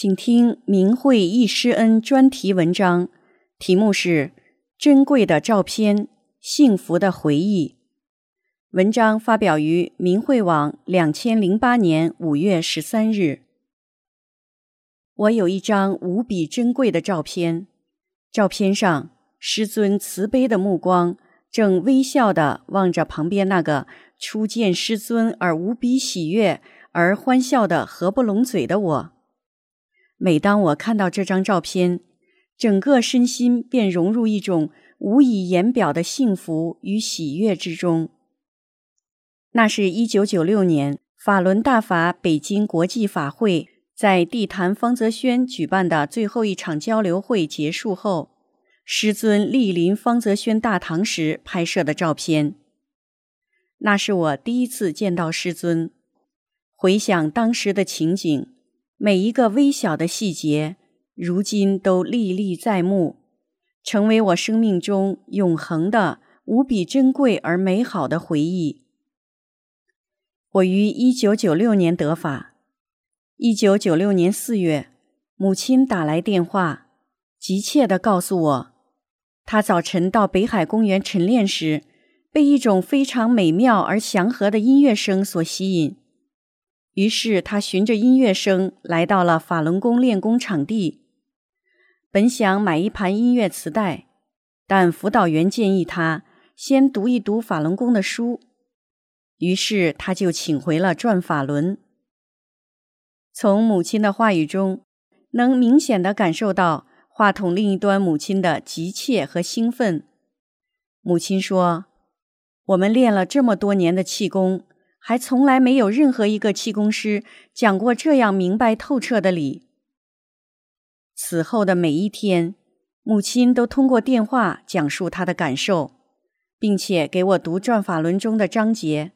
请听明慧忆师恩专题文章，题目是《珍贵的照片，幸福的回忆》。文章发表于明慧网，两千零八年五月十三日。我有一张无比珍贵的照片，照片上师尊慈悲的目光正微笑地望着旁边那个初见师尊而无比喜悦而欢笑的合不拢嘴的我。每当我看到这张照片，整个身心便融入一种无以言表的幸福与喜悦之中。那是一九九六年法轮大法北京国际法会在地坛方泽轩举办的最后一场交流会结束后，师尊莅临方泽轩大堂时拍摄的照片。那是我第一次见到师尊，回想当时的情景。每一个微小的细节，如今都历历在目，成为我生命中永恒的、无比珍贵而美好的回忆。我于一九九六年得法。一九九六年四月，母亲打来电话，急切地告诉我，她早晨到北海公园晨练时，被一种非常美妙而祥和的音乐声所吸引。于是他循着音乐声来到了法轮功练功场地，本想买一盘音乐磁带，但辅导员建议他先读一读法轮功的书，于是他就请回了转法轮。从母亲的话语中，能明显的感受到话筒另一端母亲的急切和兴奋。母亲说：“我们练了这么多年的气功。”还从来没有任何一个气功师讲过这样明白透彻的理。此后的每一天，母亲都通过电话讲述她的感受，并且给我读《转法轮》中的章节。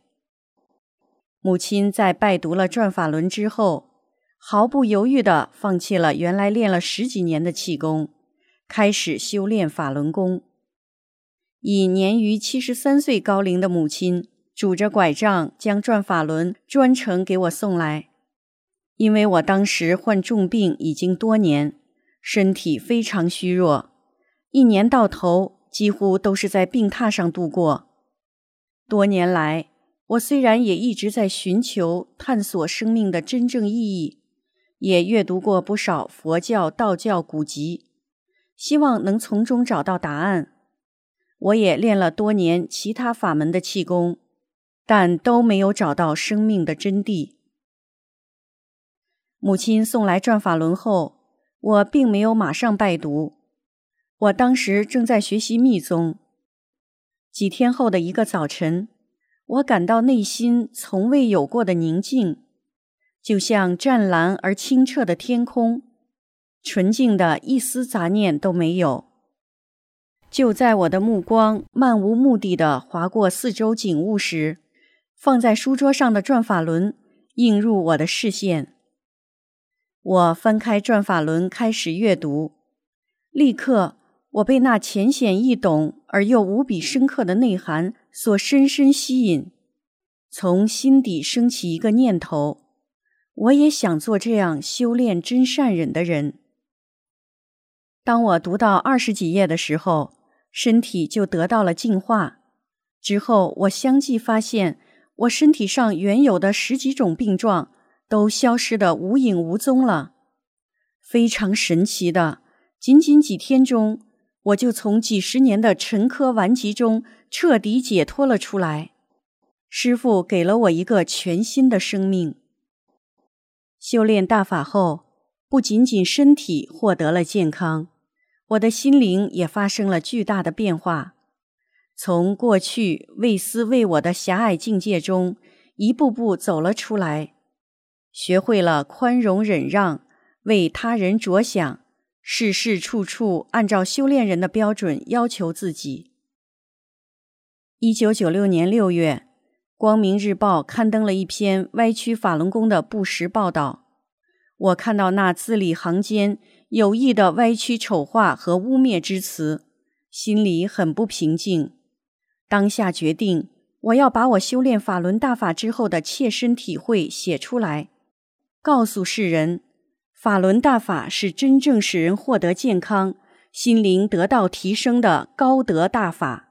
母亲在拜读了《转法轮》之后，毫不犹豫地放弃了原来练了十几年的气功，开始修炼法轮功。以年逾七十三岁高龄的母亲。拄着拐杖将转法轮专程给我送来，因为我当时患重病已经多年，身体非常虚弱，一年到头几乎都是在病榻上度过。多年来，我虽然也一直在寻求探索生命的真正意义，也阅读过不少佛教、道教古籍，希望能从中找到答案。我也练了多年其他法门的气功。但都没有找到生命的真谛。母亲送来转法轮后，我并没有马上拜读。我当时正在学习密宗。几天后的一个早晨，我感到内心从未有过的宁静，就像湛蓝而清澈的天空，纯净的一丝杂念都没有。就在我的目光漫无目的的划过四周景物时，放在书桌上的转法轮映入我的视线。我翻开转法轮，开始阅读。立刻，我被那浅显易懂而又无比深刻的内涵所深深吸引，从心底升起一个念头：我也想做这样修炼真善忍的人。当我读到二十几页的时候，身体就得到了净化。之后，我相继发现。我身体上原有的十几种病状都消失的无影无踪了，非常神奇的，仅仅几天中，我就从几十年的沉疴顽疾中彻底解脱了出来。师傅给了我一个全新的生命。修炼大法后，不仅仅身体获得了健康，我的心灵也发生了巨大的变化。从过去为私为我的狭隘境界中，一步步走了出来，学会了宽容忍让，为他人着想，事事处处按照修炼人的标准要求自己。一九九六年六月，《光明日报》刊登了一篇歪曲法轮功的不实报道。我看到那字里行间有意的歪曲、丑化和污蔑之词，心里很不平静。当下决定，我要把我修炼法轮大法之后的切身体会写出来，告诉世人：法轮大法是真正使人获得健康、心灵得到提升的高德大法。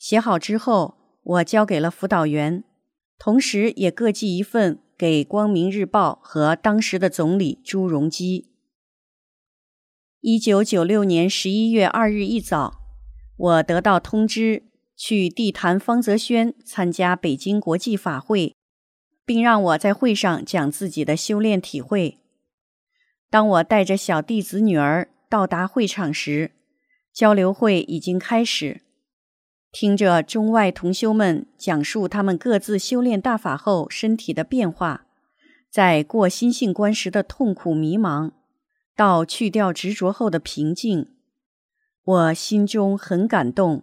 写好之后，我交给了辅导员，同时也各寄一份给《光明日报》和当时的总理朱镕基。一九九六年十一月二日一早，我得到通知，去地坛方泽轩参加北京国际法会，并让我在会上讲自己的修炼体会。当我带着小弟子女儿到达会场时，交流会已经开始。听着中外同修们讲述他们各自修炼大法后身体的变化，在过心性关时的痛苦迷茫，到去掉执着后的平静，我心中很感动。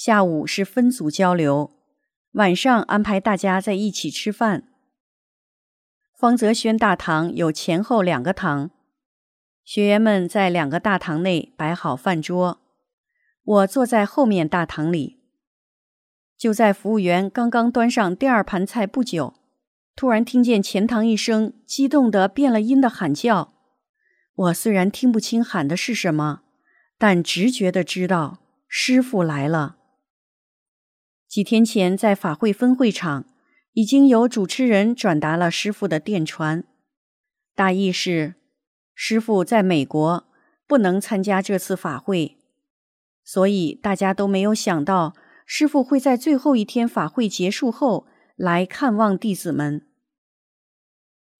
下午是分组交流，晚上安排大家在一起吃饭。方泽轩大堂有前后两个堂，学员们在两个大堂内摆好饭桌。我坐在后面大堂里，就在服务员刚刚端上第二盘菜不久，突然听见前堂一声激动的变了音的喊叫。我虽然听不清喊的是什么，但直觉的知道师傅来了。几天前在法会分会场，已经有主持人转达了师傅的电传，大意是：师傅在美国，不能参加这次法会。所以大家都没有想到，师傅会在最后一天法会结束后来看望弟子们。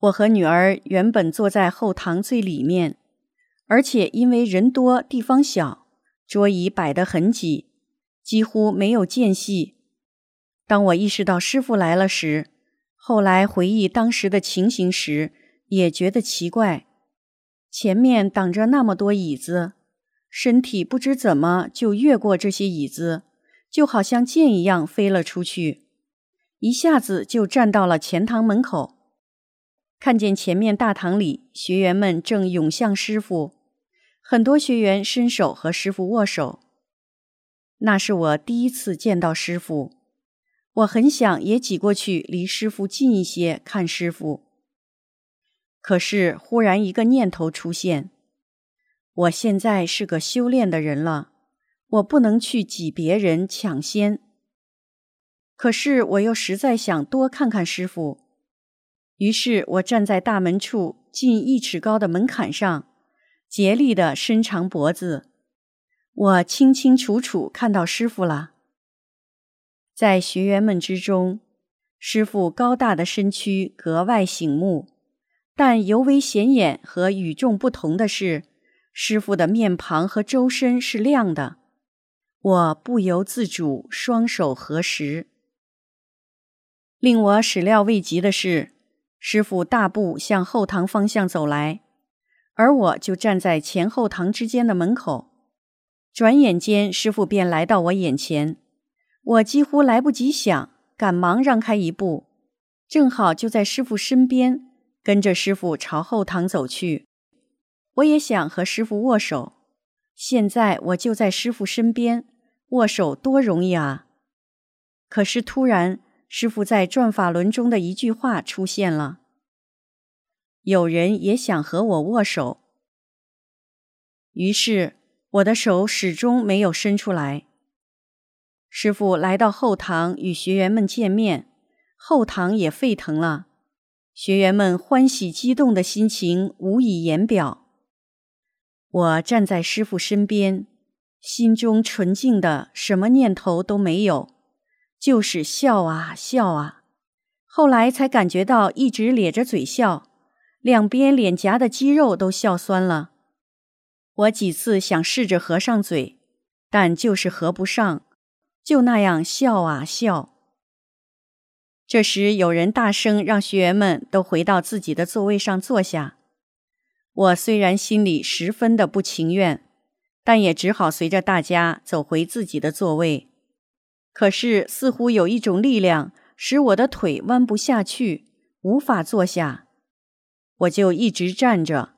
我和女儿原本坐在后堂最里面，而且因为人多地方小，桌椅摆得很挤，几乎没有间隙。当我意识到师傅来了时，后来回忆当时的情形时，也觉得奇怪：前面挡着那么多椅子。身体不知怎么就越过这些椅子，就好像箭一样飞了出去，一下子就站到了前堂门口。看见前面大堂里学员们正涌向师傅，很多学员伸手和师傅握手。那是我第一次见到师傅，我很想也挤过去离师傅近一些看师傅。可是忽然一个念头出现。我现在是个修炼的人了，我不能去挤别人抢先。可是我又实在想多看看师傅，于是我站在大门处近一尺高的门槛上，竭力的伸长脖子。我清清楚楚看到师傅了，在学员们之中，师傅高大的身躯格外醒目，但尤为显眼和与众不同的是。师傅的面庞和周身是亮的，我不由自主双手合十。令我始料未及的是，师傅大步向后堂方向走来，而我就站在前后堂之间的门口。转眼间，师傅便来到我眼前，我几乎来不及想，赶忙让开一步，正好就在师傅身边，跟着师傅朝后堂走去。我也想和师傅握手，现在我就在师傅身边，握手多容易啊！可是突然，师傅在转法轮中的一句话出现了：“有人也想和我握手。”于是我的手始终没有伸出来。师傅来到后堂与学员们见面，后堂也沸腾了，学员们欢喜激动的心情无以言表。我站在师傅身边，心中纯净的，什么念头都没有，就是笑啊笑啊。后来才感觉到一直咧着嘴笑，两边脸颊的肌肉都笑酸了。我几次想试着合上嘴，但就是合不上，就那样笑啊笑。这时，有人大声让学员们都回到自己的座位上坐下。我虽然心里十分的不情愿，但也只好随着大家走回自己的座位。可是，似乎有一种力量使我的腿弯不下去，无法坐下。我就一直站着，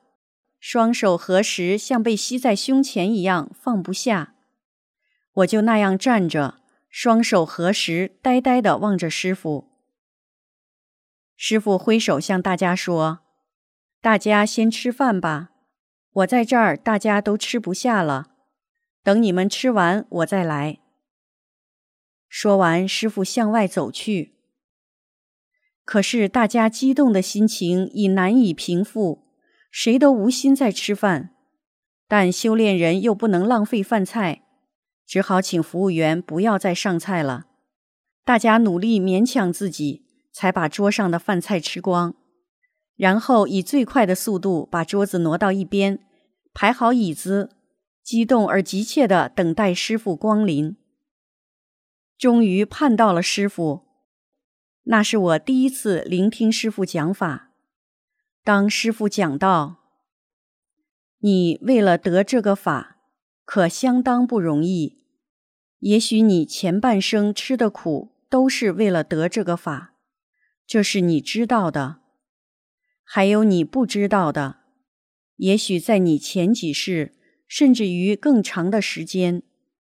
双手合十，像被吸在胸前一样放不下。我就那样站着，双手合十，呆呆地望着师傅。师傅挥手向大家说。大家先吃饭吧，我在这儿，大家都吃不下了。等你们吃完，我再来。说完，师傅向外走去。可是大家激动的心情已难以平复，谁都无心再吃饭。但修炼人又不能浪费饭菜，只好请服务员不要再上菜了。大家努力勉强自己，才把桌上的饭菜吃光。然后以最快的速度把桌子挪到一边，排好椅子，激动而急切地等待师傅光临。终于盼到了师傅，那是我第一次聆听师傅讲法。当师傅讲到：“你为了得这个法，可相当不容易。也许你前半生吃的苦，都是为了得这个法，这是你知道的。”还有你不知道的，也许在你前几世，甚至于更长的时间，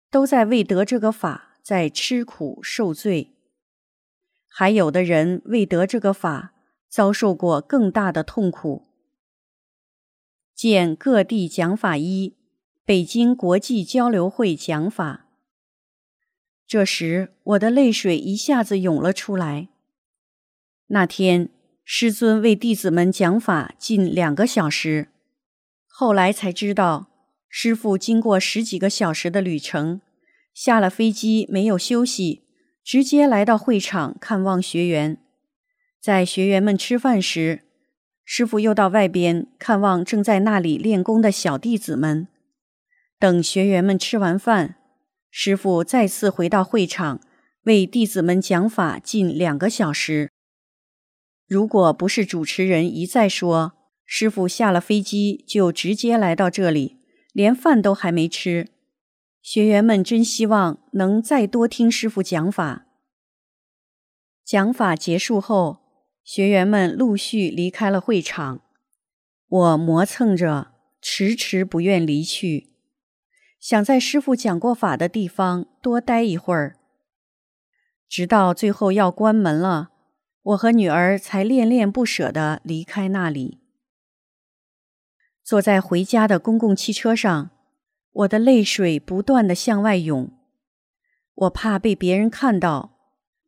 都在为得这个法在吃苦受罪。还有的人为得这个法，遭受过更大的痛苦。见各地讲法一，北京国际交流会讲法。这时，我的泪水一下子涌了出来。那天。师尊为弟子们讲法近两个小时，后来才知道，师傅经过十几个小时的旅程，下了飞机没有休息，直接来到会场看望学员。在学员们吃饭时，师傅又到外边看望正在那里练功的小弟子们。等学员们吃完饭，师傅再次回到会场为弟子们讲法近两个小时。如果不是主持人一再说，师傅下了飞机就直接来到这里，连饭都还没吃，学员们真希望能再多听师傅讲法。讲法结束后，学员们陆续离开了会场，我磨蹭着，迟迟不愿离去，想在师傅讲过法的地方多待一会儿，直到最后要关门了。我和女儿才恋恋不舍地离开那里，坐在回家的公共汽车上，我的泪水不断地向外涌。我怕被别人看到，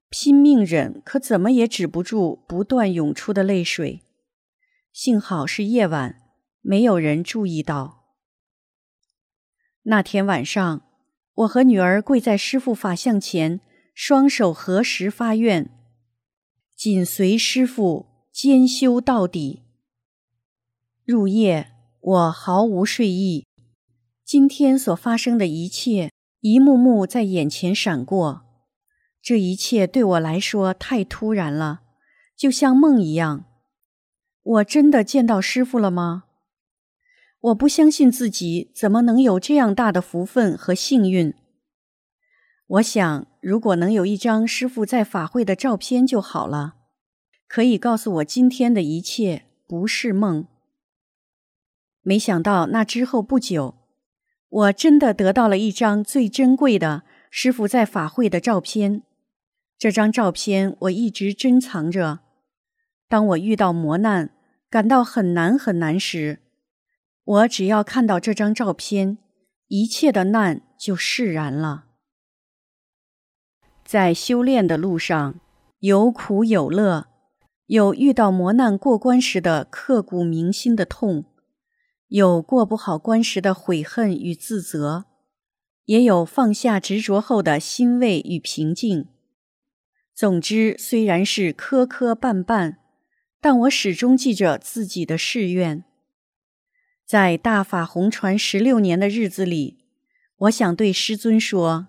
拼命忍，可怎么也止不住不断涌出的泪水。幸好是夜晚，没有人注意到。那天晚上，我和女儿跪在师父法像前，双手合十发愿。紧随师傅兼修到底。入夜，我毫无睡意。今天所发生的一切，一幕幕在眼前闪过。这一切对我来说太突然了，就像梦一样。我真的见到师傅了吗？我不相信自己怎么能有这样大的福分和幸运。我想，如果能有一张师傅在法会的照片就好了，可以告诉我今天的一切不是梦。没想到那之后不久，我真的得到了一张最珍贵的师傅在法会的照片。这张照片我一直珍藏着。当我遇到磨难，感到很难很难时，我只要看到这张照片，一切的难就释然了。在修炼的路上，有苦有乐，有遇到磨难过关时的刻骨铭心的痛，有过不好关时的悔恨与自责，也有放下执着后的欣慰与平静。总之，虽然是磕磕绊绊，但我始终记着自己的誓愿。在大法红传十六年的日子里，我想对师尊说。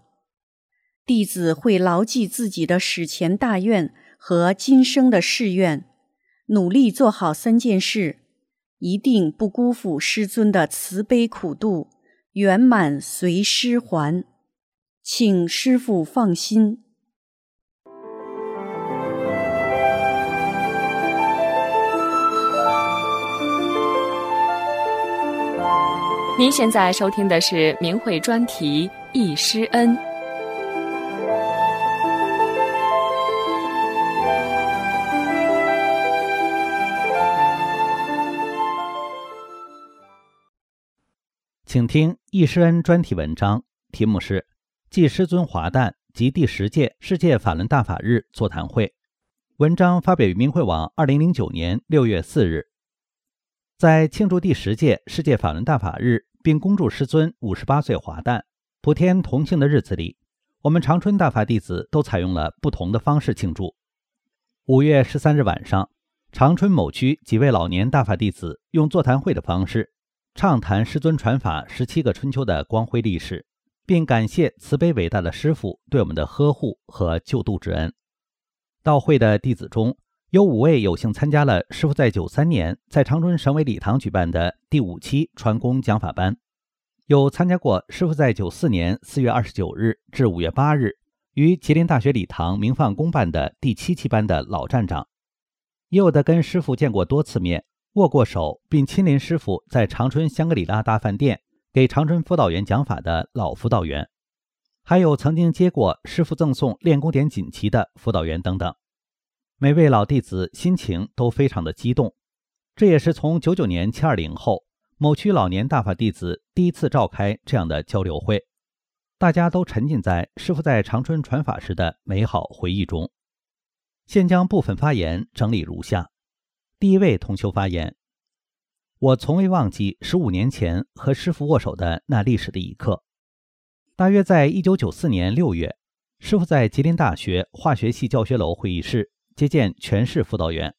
弟子会牢记自己的史前大愿和今生的誓愿，努力做好三件事，一定不辜负师尊的慈悲苦度，圆满随师还，请师父放心。您现在收听的是明慧专题《易师恩》。请听《易师恩》专题文章，题目是《祭师尊华诞及第十届世界法轮大法日座谈会》。文章发表于明慧网，二零零九年六月四日。在庆祝第十届世界法轮大法日，并恭祝师尊五十八岁华诞、普天同庆的日子里，我们长春大法弟子都采用了不同的方式庆祝。五月十三日晚上，长春某区几位老年大法弟子用座谈会的方式，畅谈师尊传法十七个春秋的光辉历史，并感谢慈悲伟大的师父对我们的呵护和救度之恩。到会的弟子中，有五位有幸参加了师傅在九三年在长春省委礼堂举办的第五期传功讲法班，有参加过师傅在九四年四月二十九日至五月八日于吉林大学礼堂明放公办的第七期班的老站长，也有的跟师傅见过多次面、握过手，并亲临师傅在长春香格里拉大饭店给长春辅导员讲法的老辅导员，还有曾经接过师傅赠送练功点锦旗的辅导员等等。每位老弟子心情都非常的激动，这也是从九九年七二零后某区老年大法弟子第一次召开这样的交流会，大家都沉浸在师傅在长春传法时的美好回忆中。现将部分发言整理如下：第一位同修发言，我从未忘记十五年前和师傅握手的那历史的一刻。大约在一九九四年六月，师傅在吉林大学化学系教学楼会议室。接见全市辅导员，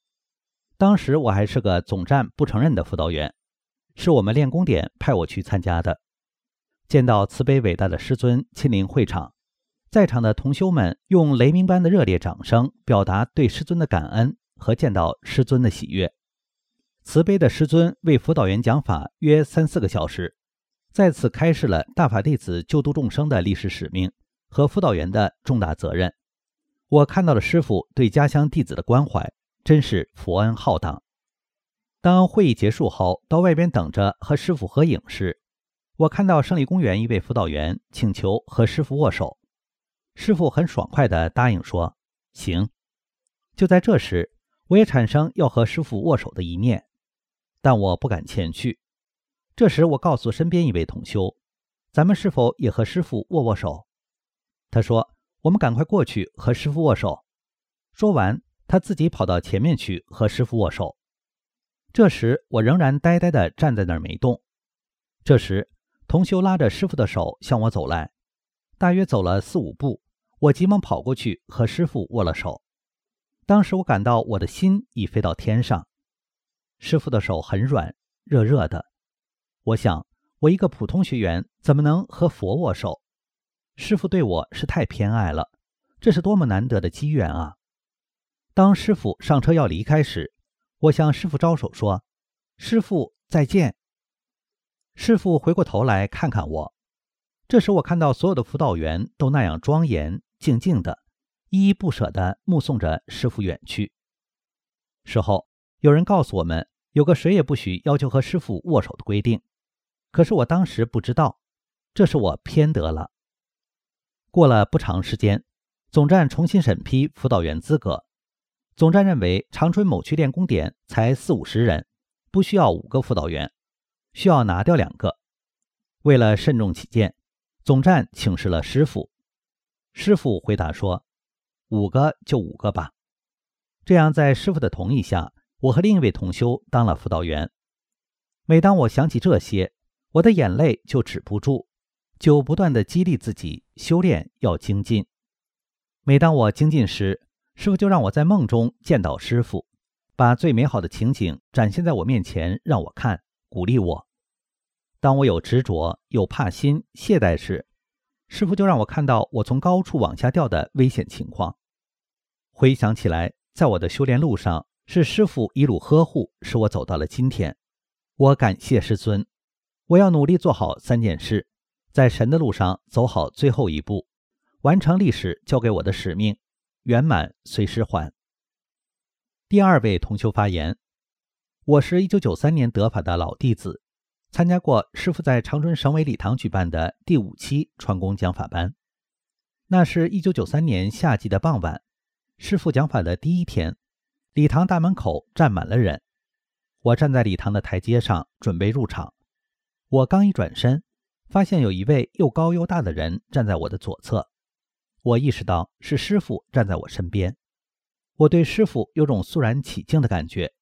当时我还是个总站不承认的辅导员，是我们练功点派我去参加的。见到慈悲伟大的师尊亲临会场，在场的同修们用雷鸣般的热烈掌声表达对师尊的感恩和见到师尊的喜悦。慈悲的师尊为辅导员讲法约三四个小时，再次开示了大法弟子救度众生的历史使命和辅导员的重大责任。我看到了师傅对家乡弟子的关怀，真是佛恩浩荡。当会议结束后，到外边等着和师傅合影时，我看到胜利公园一位辅导员请求和师傅握手，师傅很爽快地答应说：“行。”就在这时，我也产生要和师傅握手的一念，但我不敢前去。这时，我告诉身边一位同修：“咱们是否也和师傅握握手？”他说。我们赶快过去和师傅握手。说完，他自己跑到前面去和师傅握手。这时，我仍然呆呆地站在那儿没动。这时，同修拉着师傅的手向我走来，大约走了四五步，我急忙跑过去和师傅握了手。当时我感到我的心已飞到天上。师傅的手很软，热热的。我想，我一个普通学员怎么能和佛握手？师傅对我是太偏爱了，这是多么难得的机缘啊！当师傅上车要离开时，我向师傅招手说：“师傅再见。”师傅回过头来看看我。这时我看到所有的辅导员都那样庄严静静的，依依不舍地目送着师傅远去。事后有人告诉我们，有个谁也不许要求和师傅握手的规定，可是我当时不知道，这是我偏得了。过了不长时间，总站重新审批辅导员资格。总站认为长春某区练功点才四五十人，不需要五个辅导员，需要拿掉两个。为了慎重起见，总站请示了师傅。师傅回答说：“五个就五个吧。”这样，在师傅的同意下，我和另一位同修当了辅导员。每当我想起这些，我的眼泪就止不住。就不断的激励自己修炼要精进。每当我精进时，师傅就让我在梦中见到师傅，把最美好的情景展现在我面前，让我看，鼓励我。当我有执着、有怕心、懈怠时，师傅就让我看到我从高处往下掉的危险情况。回想起来，在我的修炼路上，是师傅一路呵护，使我走到了今天。我感谢师尊。我要努力做好三件事，在神的路上走好最后一步，完成历史交给我的使命，圆满随时还。第二位同修发言：我是一九九三年得法的老弟子，参加过师傅在长春省委礼堂举办的第五期传功讲法班。那是一九九三年夏季的傍晚。师傅讲法的第一天，礼堂大门口站满了人。我站在礼堂的台阶上，准备入场。我刚一转身，发现有一位又高又大的人站在我的左侧。我意识到是师傅站在我身边。我对师傅有种肃然起敬的感觉。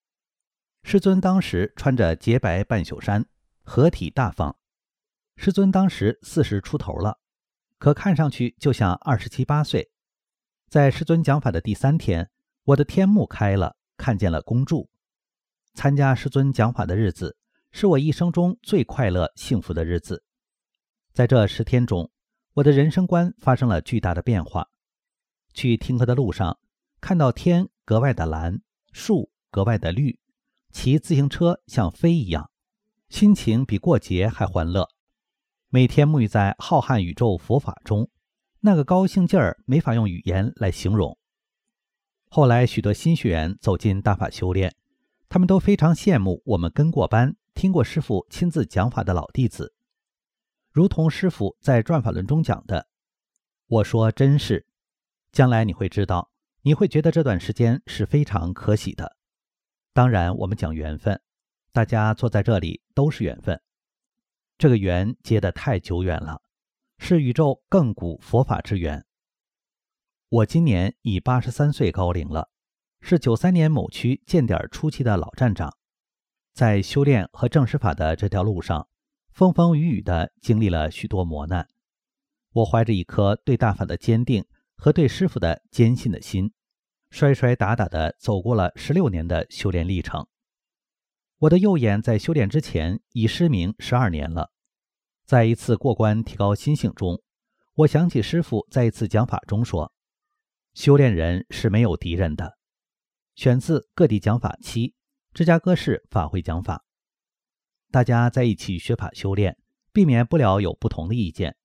师尊当时穿着洁白半袖衫，合体大方。师尊当时四十出头了，可看上去就像二十七八岁。在师尊讲法的第三天，我的天目开了，看见了公柱。参加师尊讲法的日子，是我一生中最快乐、幸福的日子。在这十天中，我的人生观发生了巨大的变化。去听课的路上，看到天格外的蓝，树格外的绿，骑自行车像飞一样，心情比过节还欢乐。每天沐浴在浩瀚宇宙佛法中。那个高兴劲儿没法用语言来形容。后来许多新学员走进大法修炼，他们都非常羡慕我们跟过班、听过师傅亲自讲法的老弟子。如同师傅在转法轮中讲的：“我说真是，将来你会知道，你会觉得这段时间是非常可喜的。当然，我们讲缘分，大家坐在这里都是缘分，这个缘结得太久远了。”是宇宙亘古佛法之缘。我今年已八十三岁高龄了，是九三年某区建点初期的老站长，在修炼和正实法的这条路上，风风雨雨的经历了许多磨难。我怀着一颗对大法的坚定和对师傅的坚信的心，摔摔打打的走过了十六年的修炼历程。我的右眼在修炼之前已失明十二年了。在一次过关提高心性中，我想起师傅在一次讲法中说：“修炼人是没有敌人的。”选自《各地讲法七》，芝加哥市法会讲法。大家在一起学法修炼，避免不了有不同的意见。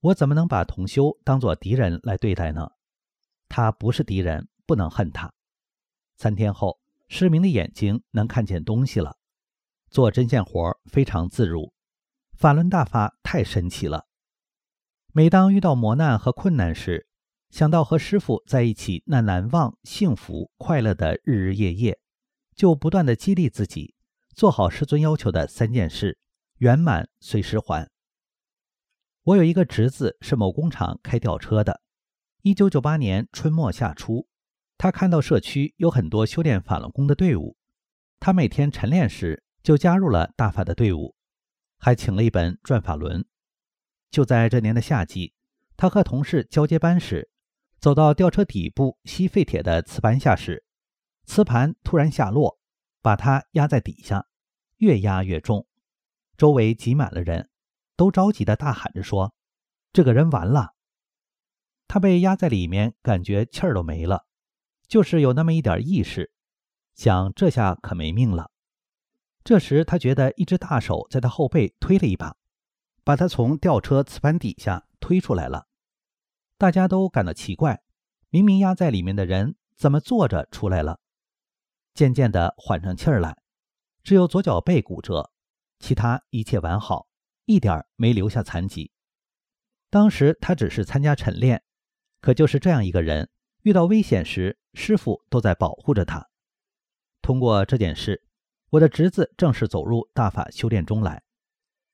我怎么能把同修当作敌人来对待呢？他不是敌人，不能恨他。三天后，失明的眼睛能看见东西了，做针线活非常自如。法轮大法太神奇了。每当遇到磨难和困难时，想到和师傅在一起那难忘、幸福、快乐的日日夜夜，就不断的激励自己做好师尊要求的三件事，圆满随时还。我有一个侄子是某工厂开吊车的。一九九八年春末夏初，他看到社区有很多修炼法轮功的队伍，他每天晨练时就加入了大法的队伍。还请了一本《转法轮》。就在这年的夏季，他和同事交接班时，走到吊车底部吸废铁的磁盘下时，磁盘突然下落，把他压在底下，越压越重。周围挤满了人，都着急的大喊着说：“这个人完了！”他被压在里面，感觉气儿都没了，就是有那么一点意识，想这下可没命了。这时，他觉得一只大手在他后背推了一把，把他从吊车磁盘底下推出来了。大家都感到奇怪，明明压在里面的人怎么坐着出来了？渐渐地缓上气儿来，只有左脚背骨折，其他一切完好，一点没留下残疾。当时他只是参加晨练，可就是这样一个人，遇到危险时，师傅都在保护着他。通过这件事。我的侄子正式走入大法修炼中来，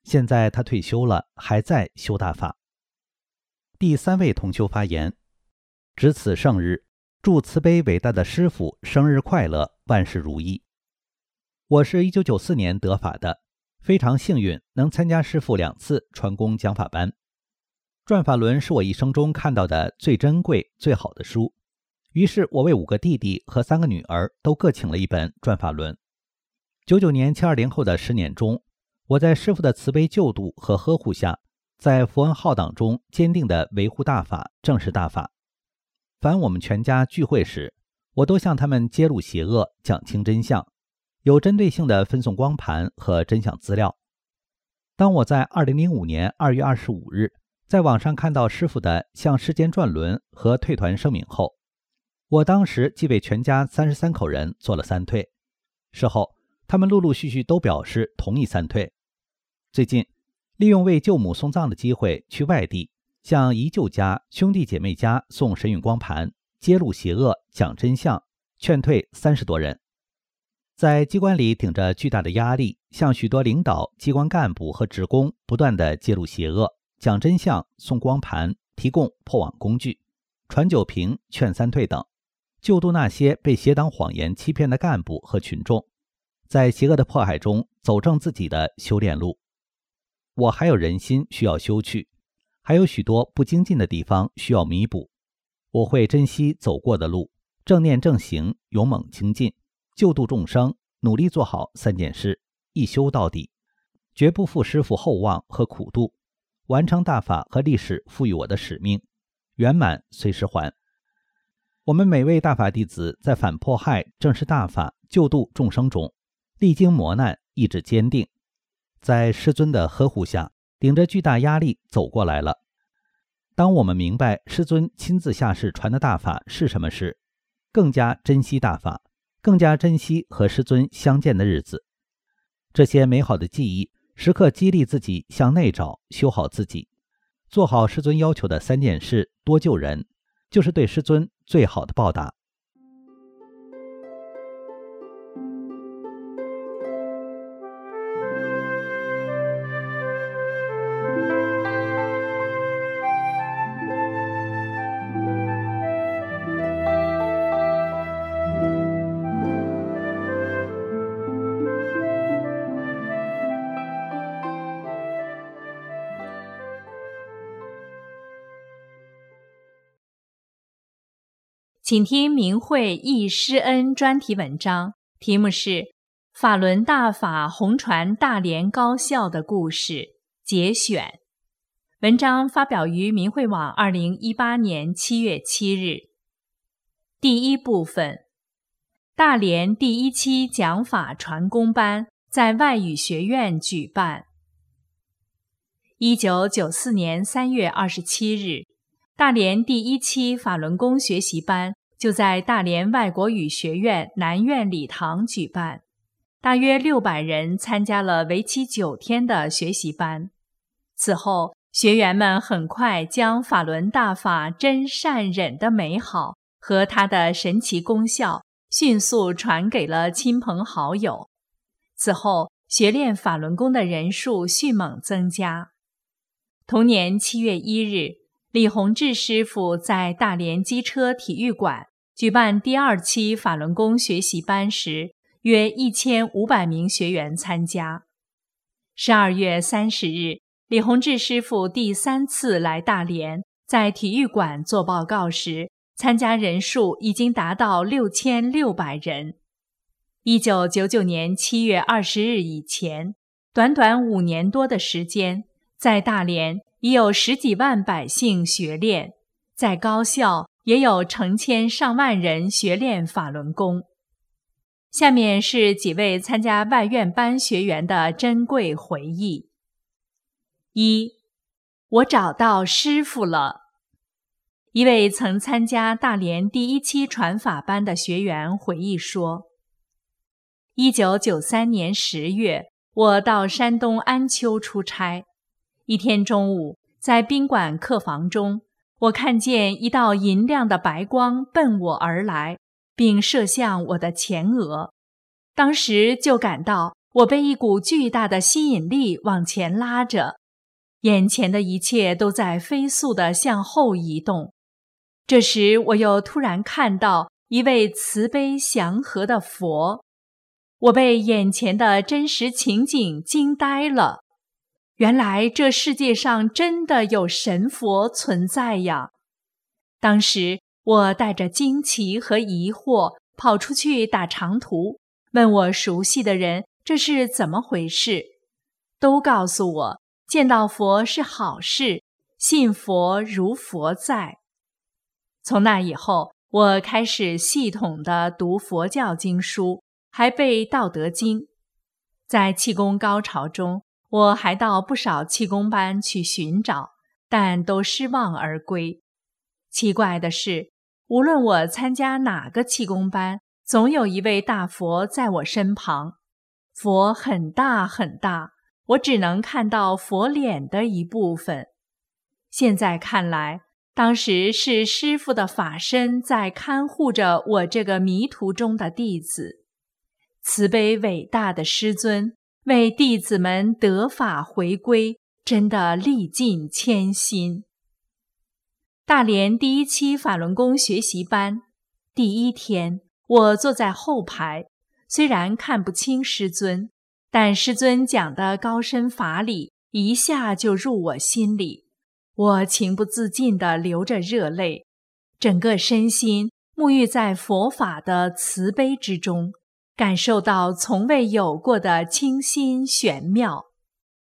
现在他退休了，还在修大法。第三位同修发言：值此圣日，祝慈悲伟大的师傅生日快乐，万事如意。我是一九九四年得法的，非常幸运能参加师傅两次传功讲法班。转法轮是我一生中看到的最珍贵、最好的书，于是我为五个弟弟和三个女儿都各请了一本转法轮。九九年七二零后的十年中，我在师傅的慈悲救度和呵护下，在佛恩浩荡中坚定地维护大法、正视大法。凡我们全家聚会时，我都向他们揭露邪恶，讲清真相，有针对性的分送光盘和真相资料。当我在2005年2月25日在网上看到师傅的向世间转轮和退团声明后，我当时即为全家三十三口人做了三退。事后，他们陆陆续续都表示同意三退。最近，利用为舅母送葬的机会去外地，向姨舅家兄弟姐妹家送神韵光盘。揭露邪恶，讲真相，劝退三十多人，在机关里顶着巨大的压力，向许多领导、机关干部和职工不断的揭露邪恶，讲真相，送光盘，提供破网工具，传酒瓶，劝三退等，救度那些被邪党谎言欺骗的干部和群众，在邪恶的迫害中走正自己的修炼路。我还有人心需要修去，还有许多不精进的地方需要弥补。我会珍惜走过的路，正念正行，勇猛精进，救度众生，努力做好三件事，一修到底，绝不负师傅厚望和苦度，完成大法和历史赋予我的使命，圆满随时还。我们每位大法弟子在反迫害、正视大法、救度众生中，历经磨难，意志坚定，在师尊的呵护下，顶着巨大压力走过来了。当我们明白师尊亲自下世传的大法是什么时，更加珍惜大法，更加珍惜和师尊相见的日子。这些美好的记忆，时刻激励自己向内找，修好自己，做好师尊要求的三件事，多救人，就是对师尊最好的报答。请听明慧忆师恩专题文章，题目是《法轮大法红传大连高校的故事》节选。文章发表于明慧网，二零一八年七月七日。第一部分：大连第一期讲法传功班在外语学院举办。一九九四年三月二十七日。大连第一期法轮功学习班就在大连外国语学院南院礼堂举办，大约六百人参加了为期九天的学习班。此后，学员们很快将法轮大法真善忍的美好和它的神奇功效迅速传给了亲朋好友。此后，学练法轮功的人数迅猛增加。同年七月一日。李洪志师傅在大连机车体育馆举办第二期法轮功学习班时，约一千五百名学员参加。十二月三十日，李洪志师傅第三次来大连，在体育馆做报告时，参加人数已经达到六千六百人。一九九九年七月二十日以前，短短五年多的时间，在大连。已有十几万百姓学练，在高校也有成千上万人学练法轮功。下面是几位参加外院班学员的珍贵回忆：一，我找到师傅了。一位曾参加大连第一期传法班的学员回忆说：“一九九三年十月，我到山东安丘出差。”一天中午，在宾馆客房中，我看见一道银亮的白光奔我而来，并射向我的前额。当时就感到我被一股巨大的吸引力往前拉着，眼前的一切都在飞速地向后移动。这时，我又突然看到一位慈悲祥和的佛，我被眼前的真实情景惊呆了。原来这世界上真的有神佛存在呀！当时我带着惊奇和疑惑跑出去打长途，问我熟悉的人这是怎么回事，都告诉我见到佛是好事，信佛如佛在。从那以后，我开始系统的读佛教经书，还背《道德经》。在气功高潮中，我还到不少气功班去寻找，但都失望而归。奇怪的是，无论我参加哪个气功班，总有一位大佛在我身旁。佛很大很大，我只能看到佛脸的一部分。现在看来。当时是师傅的法身在看护着我这个迷途中的弟子，慈悲伟大的师尊为弟子们得法回归，真的历尽千辛。大连第一期法轮功学习班第一天，我坐在后排，虽然看不清师尊，但师尊讲的高深法理一下就入我心里。我情不自禁地流着热泪，整个身心沐浴在佛法的慈悲之中，感受到从未有过的清新玄妙。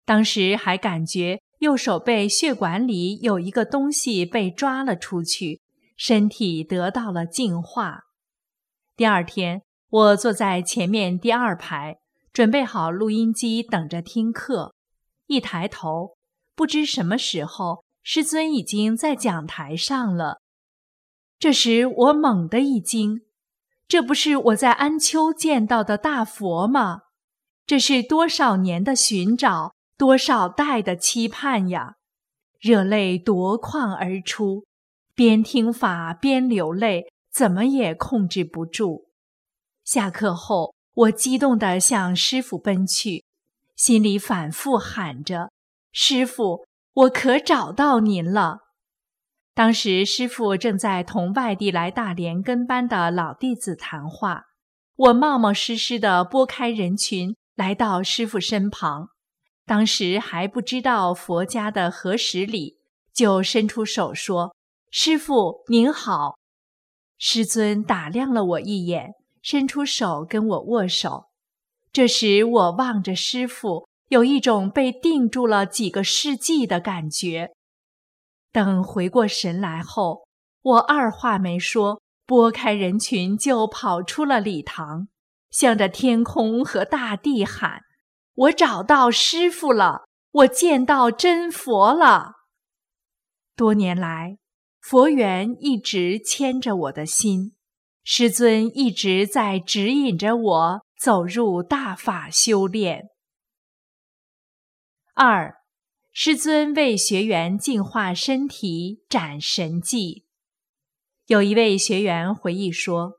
当时还感觉右手背血管里有一个东西被抓了出去，身体得到了净化。第二天，我坐在前面第二排，准备好录音机等着听课。一抬头，不知什么时候。师尊已经在讲台上了。这时我猛地一惊，这不是我在安丘见到的大佛吗？这是多少年的寻找，多少代的期盼呀！热泪夺眶而出，边听法边流泪，怎么也控制不住。下课后，我激动地向师傅奔去，心里反复喊着：“师傅。”我可找到您了。当时师傅正在同外地来大连跟班的老弟子谈话，我冒冒失失地拨开人群，来到师傅身旁。当时还不知道佛家的合十礼，就伸出手说：“师傅您好。”师尊打量了我一眼，伸出手跟我握手。这时我望着师傅。有一种被定住了几个世纪的感觉。等回过神来后，我二话没说，拨开人群就跑出了礼堂，向着天空和大地喊：“我找到师傅了，我见到真佛了。”多年来，佛缘一直牵着我的心，师尊一直在指引着我走入大法修炼。二，师尊为学员净化身体展神迹。有一位学员回忆说：“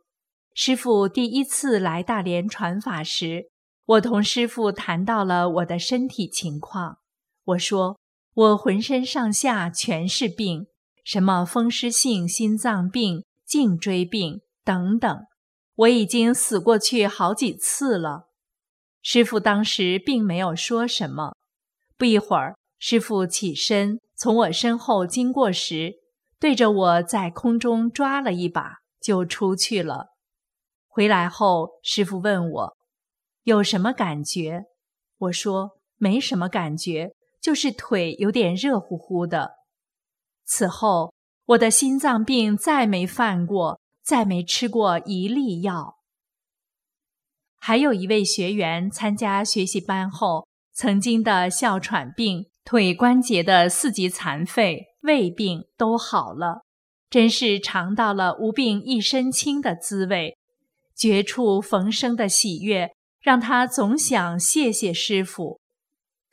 师傅第一次来大连传法时，我同师傅谈到了我的身体情况。我说我浑身上下全是病，什么风湿性心脏病、颈椎病等等，我已经死过去好几次了。”师傅当时并没有说什么。不一会儿，师傅起身从我身后经过时，对着我在空中抓了一把，就出去了。回来后，师傅问我有什么感觉，我说没什么感觉，就是腿有点热乎乎的。此后，我的心脏病再没犯过，再没吃过一粒药。还有一位学员参加学习班后。曾经的哮喘病、腿关节的四级残废、胃病都好了，真是尝到了无病一身轻的滋味，绝处逢生的喜悦让他总想谢谢师傅。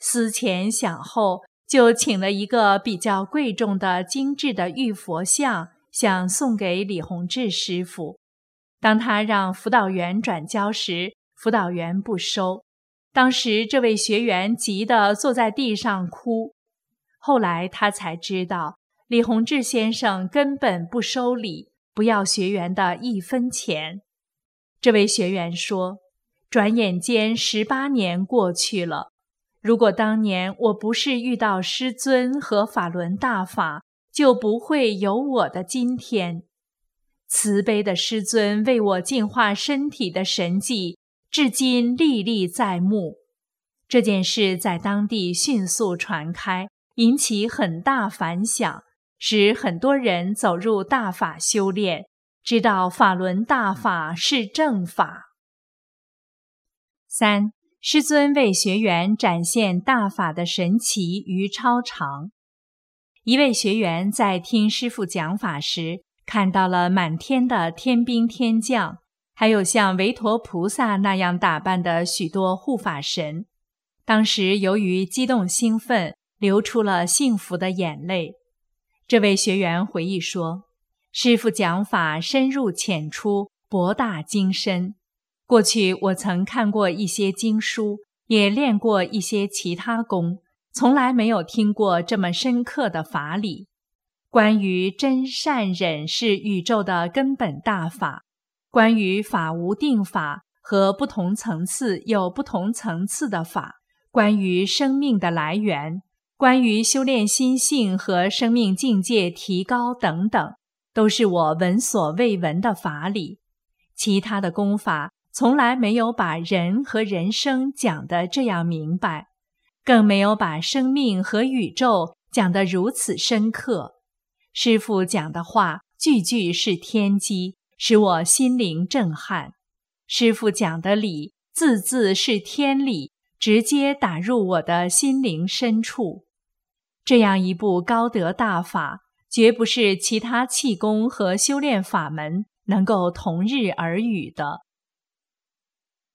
思前想后，就请了一个比较贵重的精致的玉佛像，想送给李洪志师傅。当他让辅导员转交时，辅导员不收。当时，这位学员急得坐在地上哭。后来他才知道，李洪志先生根本不收礼，不要学员的一分钱。这位学员说：“转眼间十八年过去了，如果当年我不是遇到师尊和法轮大法，就不会有我的今天。慈悲的师尊为我净化身体的神迹。”至今历历在目，这件事在当地迅速传开，引起很大反响，使很多人走入大法修炼，知道法轮大法是正法。三，师尊为学员展现大法的神奇与超常。一位学员在听师父讲法时，看到了满天的天兵天将，还有像韦陀菩萨那样打扮的许多护法神。当时由于激动兴奋，流出了幸福的眼泪。这位学员回忆说：“师傅讲法深入浅出，博大精深。过去我曾看过一些经书，也练过一些其他功。”从来没有听过这么深刻的法理。关于真善忍是宇宙的根本大法，关于法无定法和不同层次有不同层次的法，关于生命的来源，关于修炼心性和生命境界提高等等，都是我闻所未闻的法理。其他的功法从来没有把人和人生讲得这样明白。更没有把生命和宇宙讲得如此深刻。师父讲的话句句是天机，使我心灵震撼。师傅讲的理字字是天理，直接打入我的心灵深处。这样一部高德大法，绝不是其他气功和修炼法门能够同日而语的。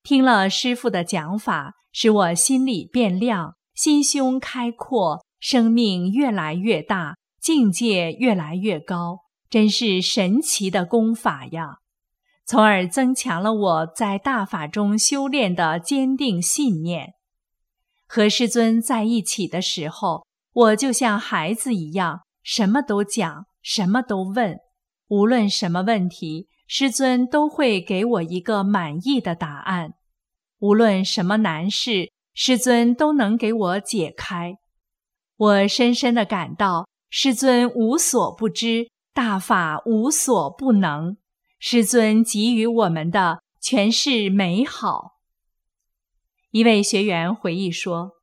听了师傅的讲法，使我心里变亮。心胸开阔，生命越来越大，境界越来越高，真是神奇的功法呀！从而增强了我在大法中修炼的坚定信念。和师尊在一起的时候，我就像孩子一样，什么都讲，什么都问，无论什么问题，师尊都会给我一个满意的答案。无论什么难事。师尊都能给我解开，我深深的感到师尊无所不知，大法无所不能。师尊给予我们的全是美好。一位学员回忆说：“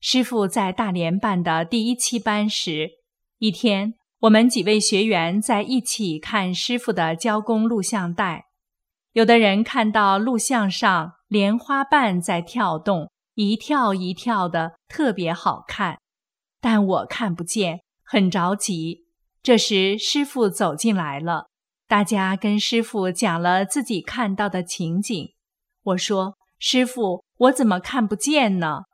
师傅在大连办的第一期班时，一天，我们几位学员在一起看师傅的教功录像带，有的人看到录像上莲花瓣在跳动。”一跳一跳的，特别好看，但我看不见，很着急。这时，师傅走进来了，大家跟师傅讲了自己看到的情景。我说：“师傅，我怎么看不见呢？”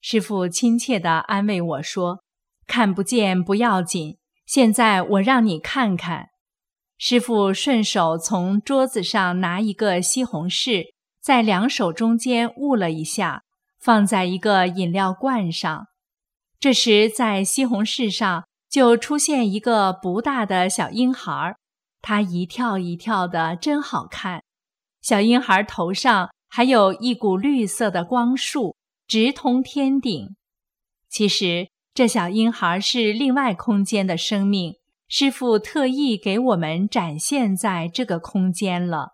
师傅亲切地安慰我说：“看不见不要紧，现在我让你看看。”师傅顺手从桌子上拿一个西红柿，在两手中间捂了一下。放在一个饮料罐上，这时在西红柿上就出现一个不大的小婴孩，他一跳一跳的，真好看。小婴孩头上还有一股绿色的光束，直通天顶。其实这小婴孩是另外空间的生命，师傅特意给我们展现在这个空间了。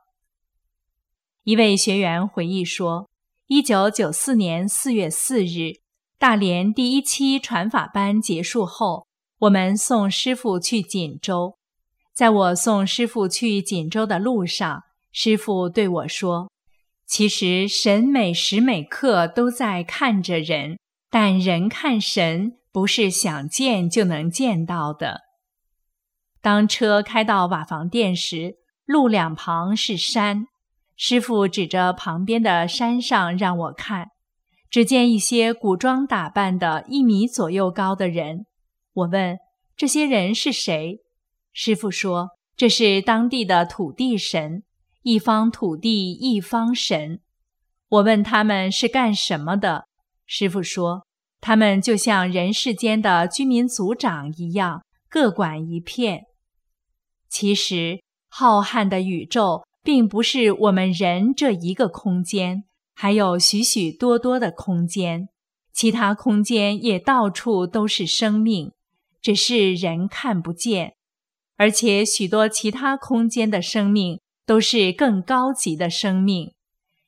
一位学员回忆说。一九九四年四月四日，大连第一期传法班结束后，我们送师傅去锦州。在我送师傅去锦州的路上，师傅对我说：“其实神每时每刻都在看着人，但人看神不是想见就能见到的。”当车开到瓦房店时，路两旁是山。师傅指着旁边的山上让我看，只见一些古装打扮的一米左右高的人。我问这些人是谁？师傅说这是当地的土地神，一方土地一方神。我问他们是干什么的？师傅说他们就像人世间的居民族长一样，各管一片。其实浩瀚的宇宙。并不是我们人这一个空间，还有许许多多的空间，其他空间也到处都是生命，只是人看不见。而且许多其他空间的生命都是更高级的生命，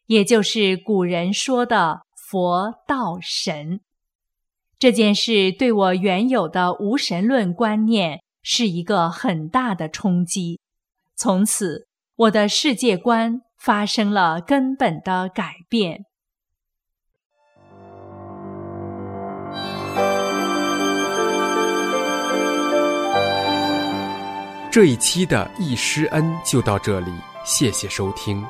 也就是古人说的佛道神。这件事对我原有的无神论观念是一个很大的冲击。从此，我的世界观发生了根本的改变。这一期的易师恩就到这里，谢谢收听。